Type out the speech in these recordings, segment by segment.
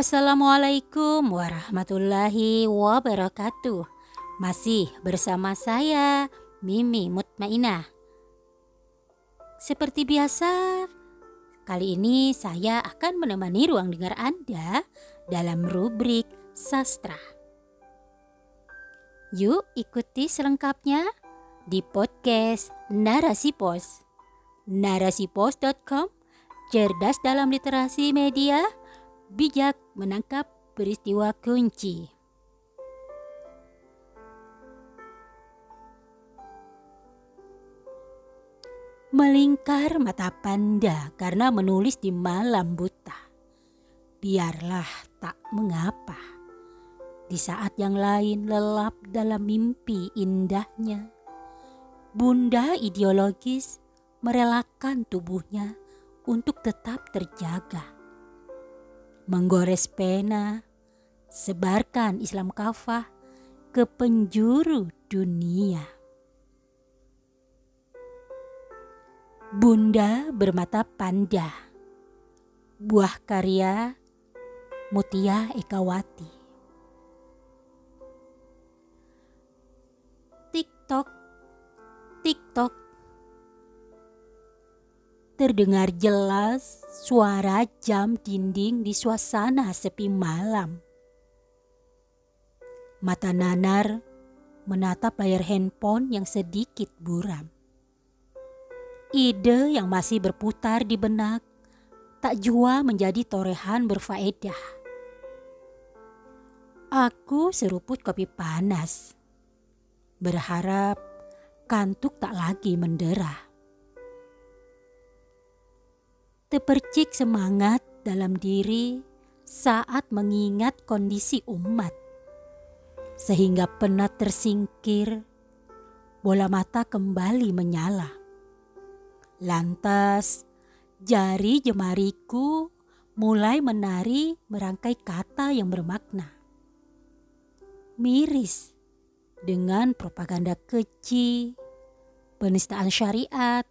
Assalamualaikum warahmatullahi wabarakatuh. Masih bersama saya Mimi Mutmainah. Seperti biasa, kali ini saya akan menemani ruang dengar Anda dalam rubrik sastra. Yuk ikuti selengkapnya di podcast Narasi Pos. Narasipos.com cerdas dalam literasi media, bijak menangkap peristiwa kunci. Melingkar mata panda karena menulis di malam buta. Biarlah tak mengapa. Di saat yang lain lelap dalam mimpi indahnya. Bunda ideologis merelakan tubuhnya untuk tetap terjaga. Menggores pena, sebarkan Islam kafah ke penjuru dunia. Bunda Bermata Panda Buah karya Mutia Ekawati TikTok TikTok Terdengar jelas suara jam dinding di suasana sepi malam. Mata nanar menatap layar handphone yang sedikit buram. Ide yang masih berputar di benak tak jua menjadi torehan berfaedah. Aku seruput kopi panas, berharap kantuk tak lagi mendera. Tepercik semangat dalam diri saat mengingat kondisi umat, sehingga penat tersingkir, bola mata kembali menyala Lantas, jari jemariku mulai menari merangkai kata yang bermakna. Miris dengan propaganda keji, penistaan syariat,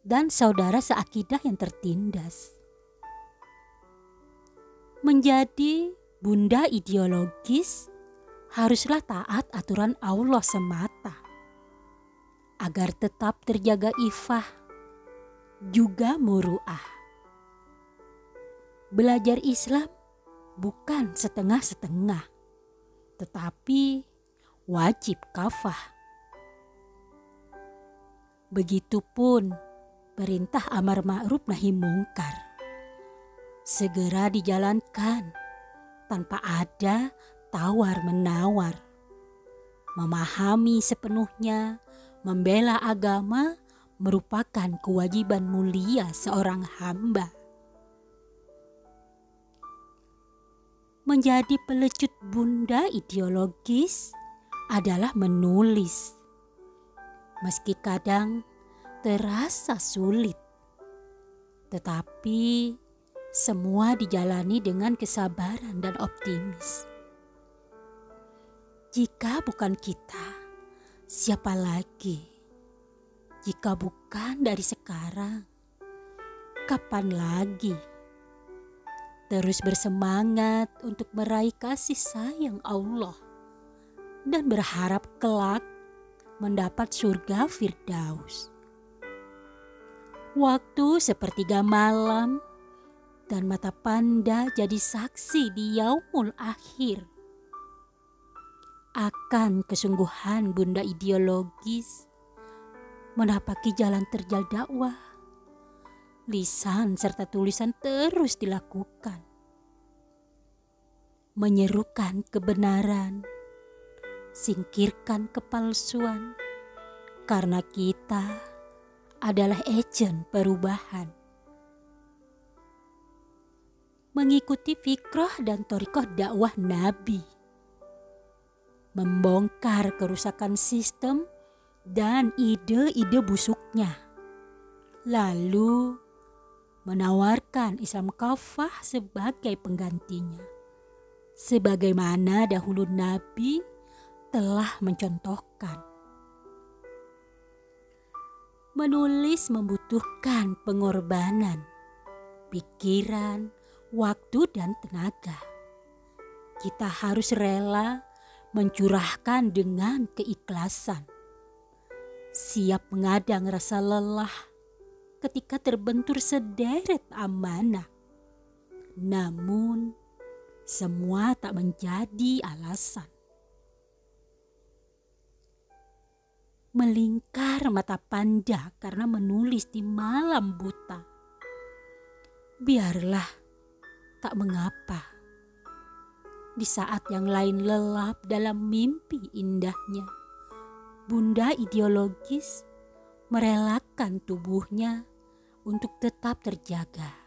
dan saudara seakidah yang tertindas. Menjadi bunda ideologis haruslah taat aturan Allah semata agar tetap terjaga ifah juga muruah. Belajar Islam bukan setengah-setengah, tetapi wajib kafah. Begitupun perintah amar ma'ruf nahi mungkar. Segera dijalankan tanpa ada tawar-menawar. Memahami sepenuhnya, membela agama, merupakan kewajiban mulia seorang hamba. Menjadi pelecut bunda ideologis adalah menulis, meski kadang terasa sulit, tetapi semua dijalani dengan kesabaran dan optimis. Jika bukan kita, siapa lagi? Jika bukan dari sekarang, kapan lagi? Terus bersemangat untuk meraih kasih sayang Allah dan berharap kelak mendapat surga Firdaus. Waktu sepertiga malam dan mata panda jadi saksi di yaumul akhir akan kesungguhan bunda ideologis menapaki jalan terjal dakwah. Lisan serta tulisan terus dilakukan. Menyerukan kebenaran, singkirkan kepalsuan, karena kita adalah agent perubahan. Mengikuti fikrah dan torikoh dakwah Nabi. Membongkar kerusakan sistem dan ide-ide busuknya. Lalu menawarkan Islam kafah sebagai penggantinya. Sebagaimana dahulu Nabi telah mencontohkan. Menulis membutuhkan pengorbanan, pikiran, waktu, dan tenaga. kita harus rela mencurahkan dengan keikhlasan. Siap mengadang rasa lelah ketika terbentur sederet amanah. Namun, semua tak menjadi alasan. Melingkar mata panda karena menulis di malam buta. Biarlah, tak mengapa. Di saat yang lain lelap dalam mimpi indahnya, bunda ideologis merelakan tubuhnya untuk tetap terjaga.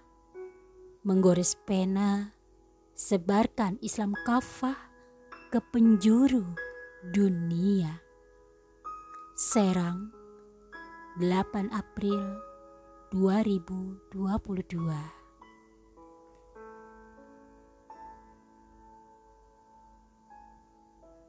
Menggores pena, sebarkan Islam kafah ke penjuru dunia. Serang, 8 April 2022